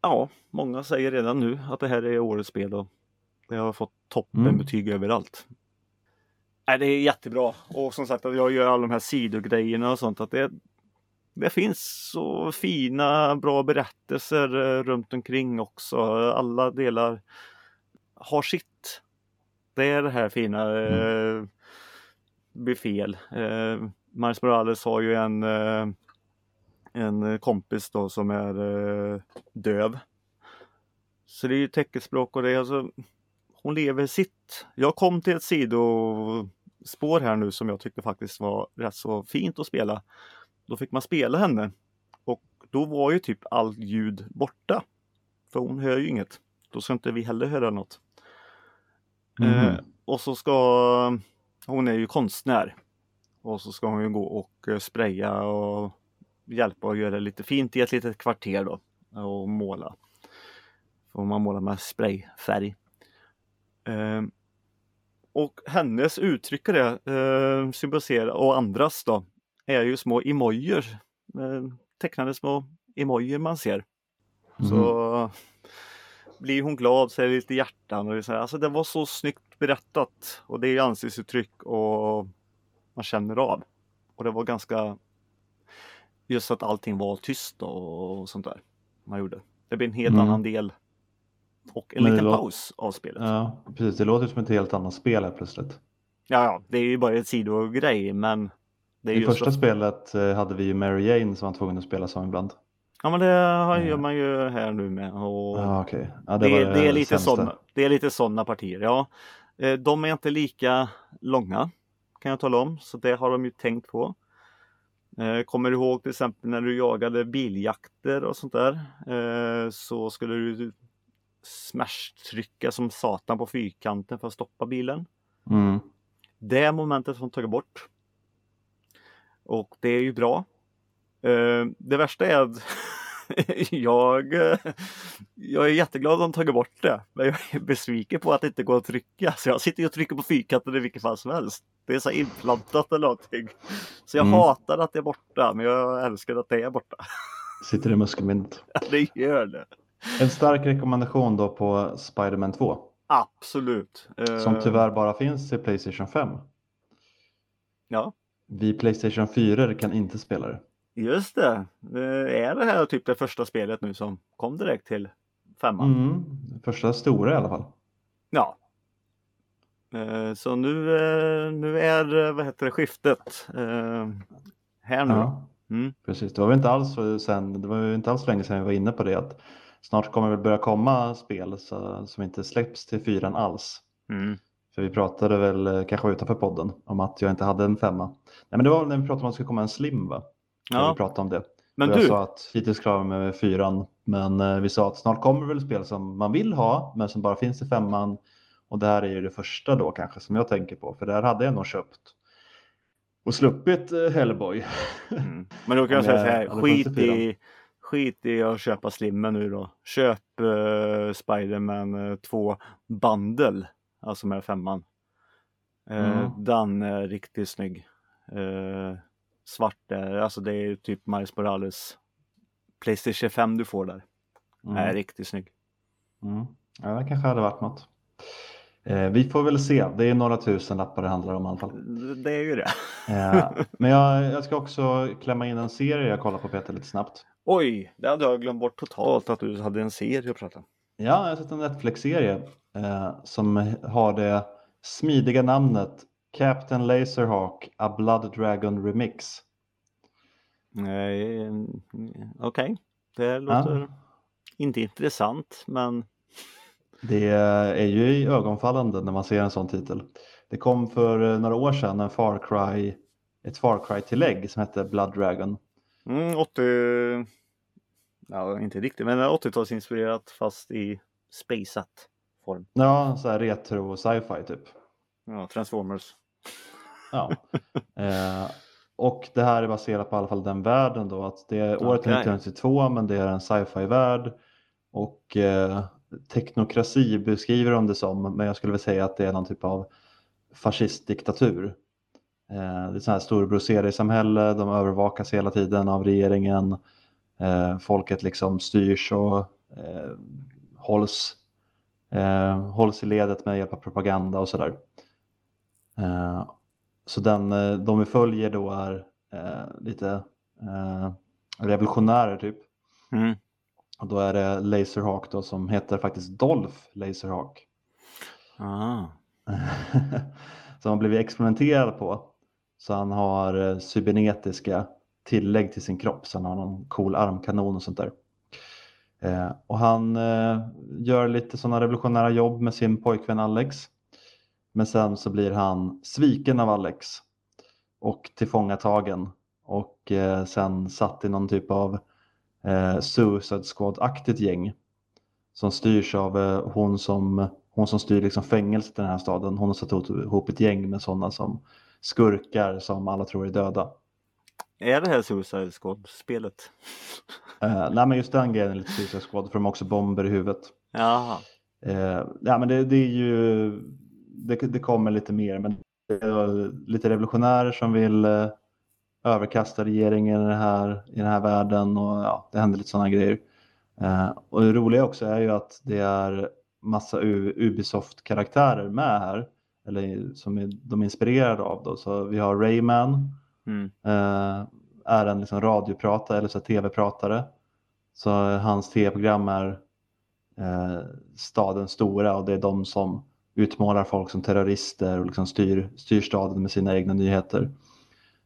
ja, många säger redan nu att det här är årets spel och det har fått toppenbetyg överallt. Nej, det är jättebra och som sagt att jag gör alla de här sidogrejerna och sånt att det, det finns så fina bra berättelser eh, runt omkring också. Alla delar har sitt. Det är det här fina eh, befäl. Eh, Miles Morales har ju en eh, en kompis då som är eh, döv. Så det är ju teckenspråk och det alltså hon lever sitt. Jag kom till ett sidospår här nu som jag tyckte faktiskt var rätt så fint att spela. Då fick man spela henne och då var ju typ allt ljud borta. För hon hör ju inget. Då ska inte vi heller höra något. Eh, Mhm. och så ska hon är ju konstnär. Och så ska hon ju gå och eh, spraya och hjälpa och göra lite fint i ett litet kvarter då. Och måla. Får man måla med sprayfärg. Eh, och hennes uttryck det eh, symboliserar, och andras då, är ju små emojier. Eh, tecknade små emojier man ser. Så blir hon glad så är det lite hjärtan. Och så här, alltså det var så snyggt berättat. Och det är ansiktsuttryck och man känner av. Och det var ganska just att allting var tyst och sånt där. Man gjorde. Det blir en helt Mm. annan del. Och en Men liten paus av spelet. Ja, precis. Det låter som ett helt annat spel här plötsligt. Ja, ja, det är ju bara ett sidogrej men det I första att, spelet eh, hade vi ju Mary Jane som var tvungen att spela som ibland. Ja men det gör man ju här nu med. Och. Ja, det, det, var det, är lite sådana, det är lite sådana partier. Ja, Eh, de är inte lika långa kan jag tala om. Så det har de ju tänkt på. Eh, Kommer du ihåg till exempel när du jagade biljakter och sånt där. Så skulle du smash-trycka som satan på fyrkanten för att stoppa bilen. Mm. Det momentet har de tagit bort. Och det är ju bra. Eh, Det värsta är att jag, eh, jag är jätteglad att de tagit bort det. Men jag är besviken på att det inte går att trycka. Så jag sitter och trycker på fyrkanten i vilket fall som helst. Det är så inplantat eller någonting. Så jag Mm. hatar att det är borta, men jag älskar att det är borta. Sitter i muskelminnet. Det gör det. En stark rekommendation då på Spider-Man 2. Absolut. Eh, Som tyvärr bara finns till Playstation 5. Ja, Vi Playstation 4 kan inte spela det. just det. Är det här typ det första spelet nu som kom direkt till femman? Mm. Första stora i alla fall. Ja. Eh, Så nu, eh, nu är eh, vad heter det, skiftet här nu. Ja. Mm. Precis, det var väl inte alls sen, det var inte alls länge sedan vi var inne på det att snart kommer det börja komma spel så, som inte släpps till fyran alls. Mm. För vi pratade väl eh, kanske utanför podden om att jag inte hade en femma. Nej men det var när vi pratade om att det skulle komma en slim va? Ja, vi pratade om det. men och jag du, sa att hittills klarar med fyran. Men eh, vi sa att snart kommer det väl spel som man vill ha men som bara finns i femman. Och det här är ju det första då kanske som jag tänker på. För där hade jag nog köpt och sluppit eh, Hellboy. mm. men då kan jag säga så här, skit i, skit i att köpa slimmen nu då. Köp uh, Spiderman 2 Bundle, alltså med femman. Eh, Mm. Den är riktigt snygg. Eh, svart är, alltså det är typ Miles Morales Playstation 5 du får där. Mm. Är riktigt snygg. Mm. Ja, det kanske hade varit något. Eh, vi får väl se. Det är några tusen lappar det handlar om i alla fall. Det är ju det. Eh, men jag, jag ska också klämma in en serie jag kollar på Peter lite snabbt. Oj, det hade jag glömt bort totalt att du hade en serie att prata om. Ja, jag har sett en Netflix-serie som har det smidiga namnet Captain Laserhawk A Blood Dragon Remix. Mm, Okej, det låter inte intressant men Det är ju ögonfallande när man ser en sån titel. Det kom för eh, några år sedan en Far Cry, ett Far Cry-tillägg som hette Blood Dragon. mm, 80... Ja, inte riktigt, men 80-talsinspirerat fast i spaceat form. Ja, så här retro sci-fi typ. Ja, Transformers. Ja. eh, och det här är baserat på i alla fall den världen då. Att det är året Okej. 1992 men det är en sci-fi värld. Och eh, teknokrasi beskriver de det som. Men jag skulle väl säga att det är någon typ av fascistdiktatur. Eh, det är sånt här storebror-seriesamhälle. De övervakas hela tiden av regeringen. Eh, folket liksom styrs och eh, hålls, eh, hålls i ledet med hjälp av propaganda och sådär. Eh, så den, eh, de vi följer då är eh, lite eh, revolutionärer typ. Mm. Och då är det Laserhawk då som heter faktiskt Dolph Laserhawk. Ah. som har blivit experimenterad på. Så han har eh, cybernetiska tillägg till sin kropp. Så han har någon cool armkanon och sånt där. Eh, och han eh, gör lite sådana revolutionära jobb med sin pojkvän Alex. Men sen så blir han sviken av Alex och tillfångatagen och eh, sen satt i någon typ av eh, Suicide Squad-aktigt gäng som styrs av eh, hon, som, hon som styr liksom fängelset i den här staden. Hon har satt ihop ett gäng med sådana som skurkar som alla tror är döda. Är det här Suicide Squad-spelet? Eh, nej men just den grejen är lite Suicide Squad för de har också bomber i huvudet. Jaha. Eh, ja, men det, det är ju, det, det kommer lite mer, men det är lite revolutionärer som vill eh, överkasta regeringen i, det här, i den här världen och ja, det händer lite sådana grejer. Eh, och det roliga också är ju att det är massa Ubisoft-karaktärer med här, eller som är, de är inspirerade av. Då. Så vi har Rayman, Mm. Eh, är en liksom radiopratare eller tv-pratare. Så hans tv-program är eh, staden stora och det är de som utmålar folk som terrorister och liksom styr, styr staden med sina egna nyheter.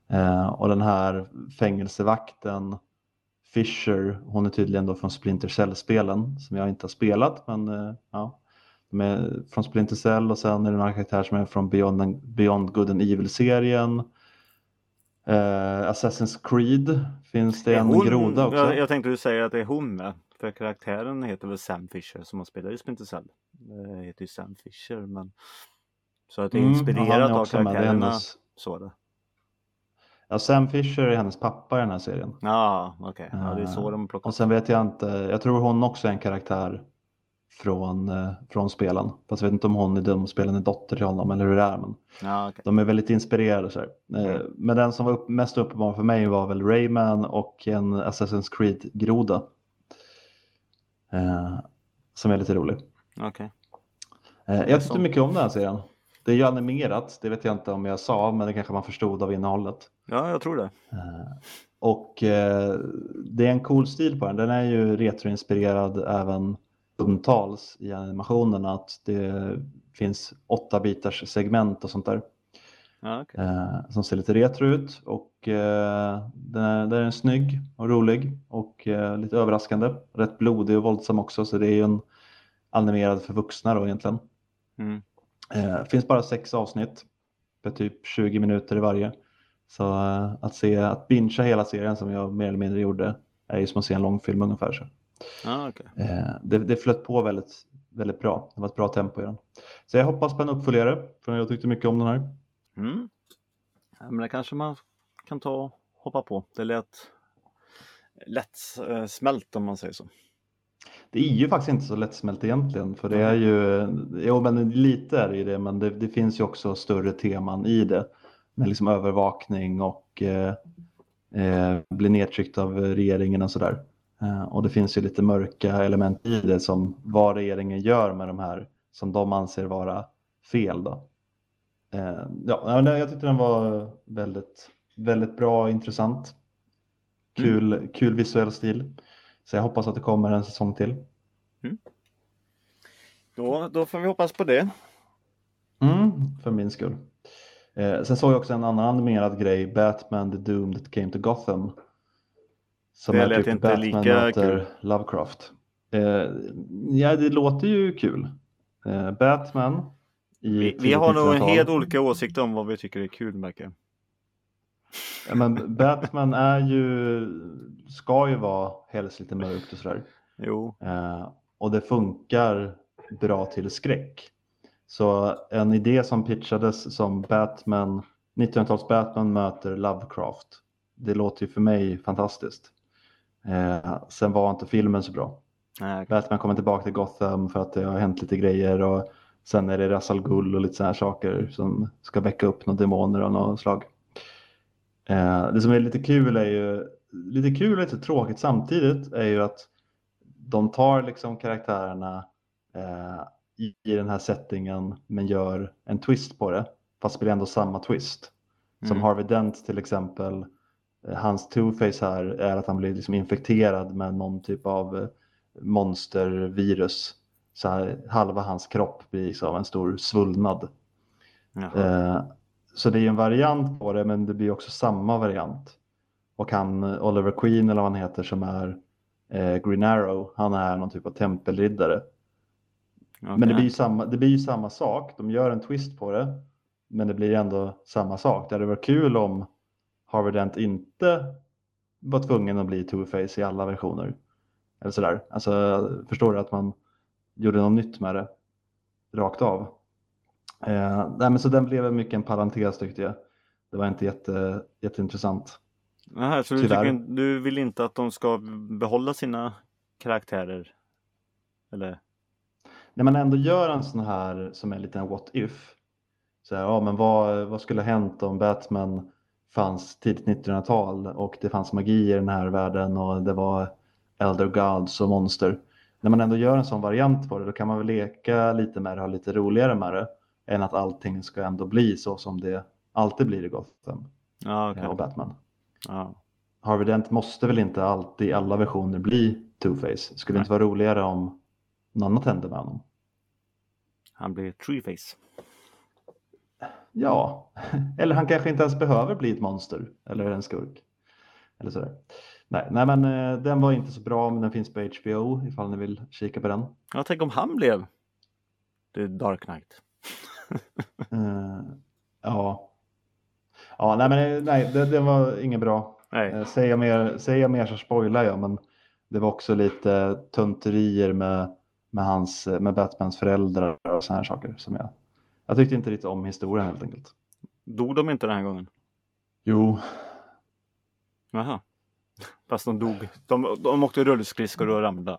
Eh, och den här fängelsevakten Fisher, hon är tydligen då från Splinter Cell-spelen som jag inte har spelat men eh, ja, de är från Splinter Cell och sen är det några karaktärer som är från Beyond, Beyond Good and Evil-serien. Eh, Assassin's Creed finns det en hon- groda också. Jag, jag tänkte du säger att det är hon med. För karaktären heter väl Sam Fisher som har spelat i Splinter Cell. Det heter ju Sam Fisher men så att det är Mm, inspirerat är av karaktärerna. hennes- Så det. Ja, Sam Fisher är hennes pappa i den här serien. Ja, okej. Ja, det är så Eh, de plockar Och sen vet jag inte, jag tror hon också är en karaktär från, eh, från spelen. Fast jag vet inte om hon i de spelen är dotter till honom eller hur det är. Men Ja, okej. de är väldigt inspirerade. Så här. Eh, Mm. Men den som var upp, mest uppenbar för mig var väl Rayman och en Assassin's Creed-groda. Eh, som är lite rolig. Okej. Eh, är jag tyckte mycket om den här serien. Det är ju animerat, det vet jag inte om jag sa, men det kanske man förstod av innehållet. Ja, jag tror det. Eh, Och eh, det är en cool stil på den. Den är ju retroinspirerad även stundtals i animationerna. Att det finns åtta bitars segment och sånt där. Okej. eh, som ser lite retro ut och eh, den, är, den är snygg och rolig och eh, lite överraskande. Rätt blodig och våldsam också så det är ju en animerad för vuxna då egentligen. Mm. Eh, finns bara sex avsnitt för typ 20 minuter i varje. Så eh, att se, att bingea hela serien som jag mer eller mindre gjorde är ju som att se en långfilm ungefär. Så. Okej. Eh, det, det flöt på väldigt, väldigt bra. Det var ett bra tempo i den. Så jag hoppas på en uppföljare för jag tyckte mycket om den här. Mm. Ja, men det kanske man kan ta och hoppa på. Det lät lätt eh, smält om man säger så. Det är ju faktiskt inte så lättsmält egentligen för det är ju, jo men lite är det ju det men det, det finns ju också större teman i det. Med liksom övervakning och eh, eh, bli nedtryckt av regeringen och sådär. Eh, och det finns ju lite mörka element i det som vad regeringen gör med de här som de anser vara fel då. Eh, ja, jag tyckte den var väldigt, väldigt bra och intressant. Kul, kul visuell stil. Så jag hoppas att det kommer en säsong till. Då, då får vi hoppas på det. Mm, för min skull. Eh, sen såg jag också en annan animerad grej, Batman the Doom that came to Gotham. Som Det är lät typ inte Batman lika kul. Lovecraft. Eh, ja, det låter ju kul. Eh, Batman Vi, vi har nog en 1900-tal. helt olika åsikter om vad vi tycker är kul märker. Ja, men Batman är ju, ska ju vara helst lite mörkt och sådär. Jo, Eh, och det funkar bra till skräck. Så en idé som pitchades som Batman, 1900-tals Batman möter Lovecraft. Det låter ju för mig fantastiskt. Eh, sen var inte filmen så bra. nej, Batman kommer tillbaka till Gotham för att det har hänt lite grejer och sen är det Ra's al Ghul och lite sådana här saker som ska väcka upp några demoner av något slag. Eh, det som är lite kul är ju, lite kul och lite tråkigt samtidigt är ju att de tar liksom karaktärerna eh, i, i den här settingen men gör en twist på det. Fast det blir ändå samma twist. Som Mm. Harvey Dent till exempel. Hans two-face här är att han blir liksom infekterad med någon typ av eh, monstervirus. Så här, halva hans kropp blir liksom en stor svullnad. Eh, så det är en variant på det men det blir också samma variant. Och han, Oliver Queen eller vad han heter som är eh, Green Arrow, han är någon typ av tempelriddare. Men det blir, ju samma, det blir ju samma sak, de gör en twist på det. Men det blir ändå samma sak. Det hade varit kul om Harvey Dent inte var tvungen att bli Two-Face i alla versioner. Eller sådär. Alltså, förstår du att man gjorde något nytt med det rakt av. Eh, nej, men så den blev mycket en parentes tyckte jag. Det var inte jätte, jätteintressant. Jaha, så du, tycker, du vill inte att de ska behålla sina karaktärer? Eller? När man ändå gör en sån här som är en what if. Så här, ja, men vad, vad skulle ha hänt om Batman fanns tidigt 1900-tal och det fanns magi i den här världen och det var Elder Gods och monster. När man ändå gör en sån variant på det då kan man väl leka lite med det och ha lite roligare med det än att allting ska ändå bli så som det alltid blir i Gotham Ja, okej. eh, och Batman. Ja. Harvey Dent måste väl inte alltid i alla versioner bli Two-Face. Skulle det inte vara roligare om något annat hände med honom? Han blir Treeface. Ja, eller han kanske inte ens behöver bli ett monster eller en skurk. Eller sådär. Nej, nej men eh, den var inte så bra men den finns på HBO ifall ni vill kika på den. Ja, tänk om han blev The Dark Knight. Eh, ja. Ja, nej men eh, nej, det, det var inget bra. Nej. Säger, jag mer, säger jag mer så spoilar jag men det var också lite tunterier med, med, hans, med Batmans föräldrar och sådana här saker som jag, jag tyckte inte riktigt om historien helt enkelt. Dog de inte den här gången? Jo, Jaha. Fast de dog. De, de åkte rullskridskor och ramlade.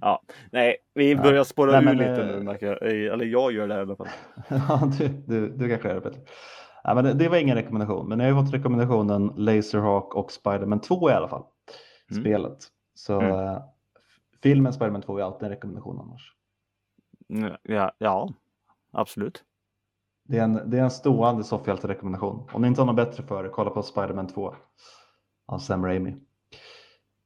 Ja, nej, vi börjar spåra Nej, ur men, lite eh, nu märker jag. Eh, Eller jag gör det i alla fall. Ja, du, du, du kanske gör det bättre. Ja, men det, det var ingen rekommendation, men jag har ju fått rekommendationen Laserhawk och Spiderman 2 i alla fall. Mm. Spelet. Så Mm. eh, filmen Spiderman 2 är alltid en rekommendation annars. Ja, ja absolut. Det är en, det är en stående soffhjälte-rekommendation. Om ni inte har något bättre för er, kolla på Spiderman 2 av Sam Raimi.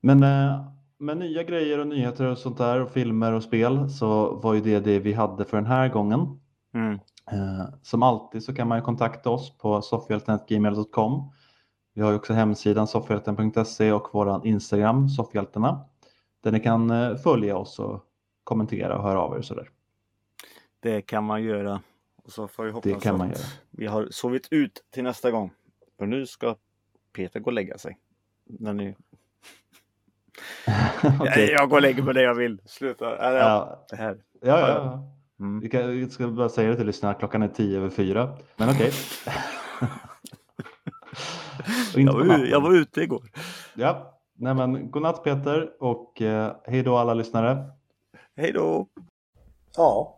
Men eh, med nya grejer och nyheter och sånt där och filmer och spel så var ju det det vi hade för den här gången. Mm. Eh, som alltid så kan man ju kontakta oss på soffhjälten.gmail.com. Vi har också hemsidan soffhjälten.se och våran Instagram soffhjältarna där ni kan eh, följa oss och kommentera och höra av er och sådär. Det kan man göra. Och så får vi hoppas Det kan man göra. vi har sovit ut till nästa gång. För nu ska Peter gå och lägga sig. När ni... Okej. Jag går och lägger mig där jag vill. Sluta. Eller, ja. Ja, Det här. ja, ja, ja. Mm. Vi, kan, vi ska bara säga det till lyssnarna, klockan är tio över fyra. Men okej. Inte Jag, var, jag var ute igår. Ja, nej men godnatt Peter och eh, hej då alla lyssnare. Hej då! Ja,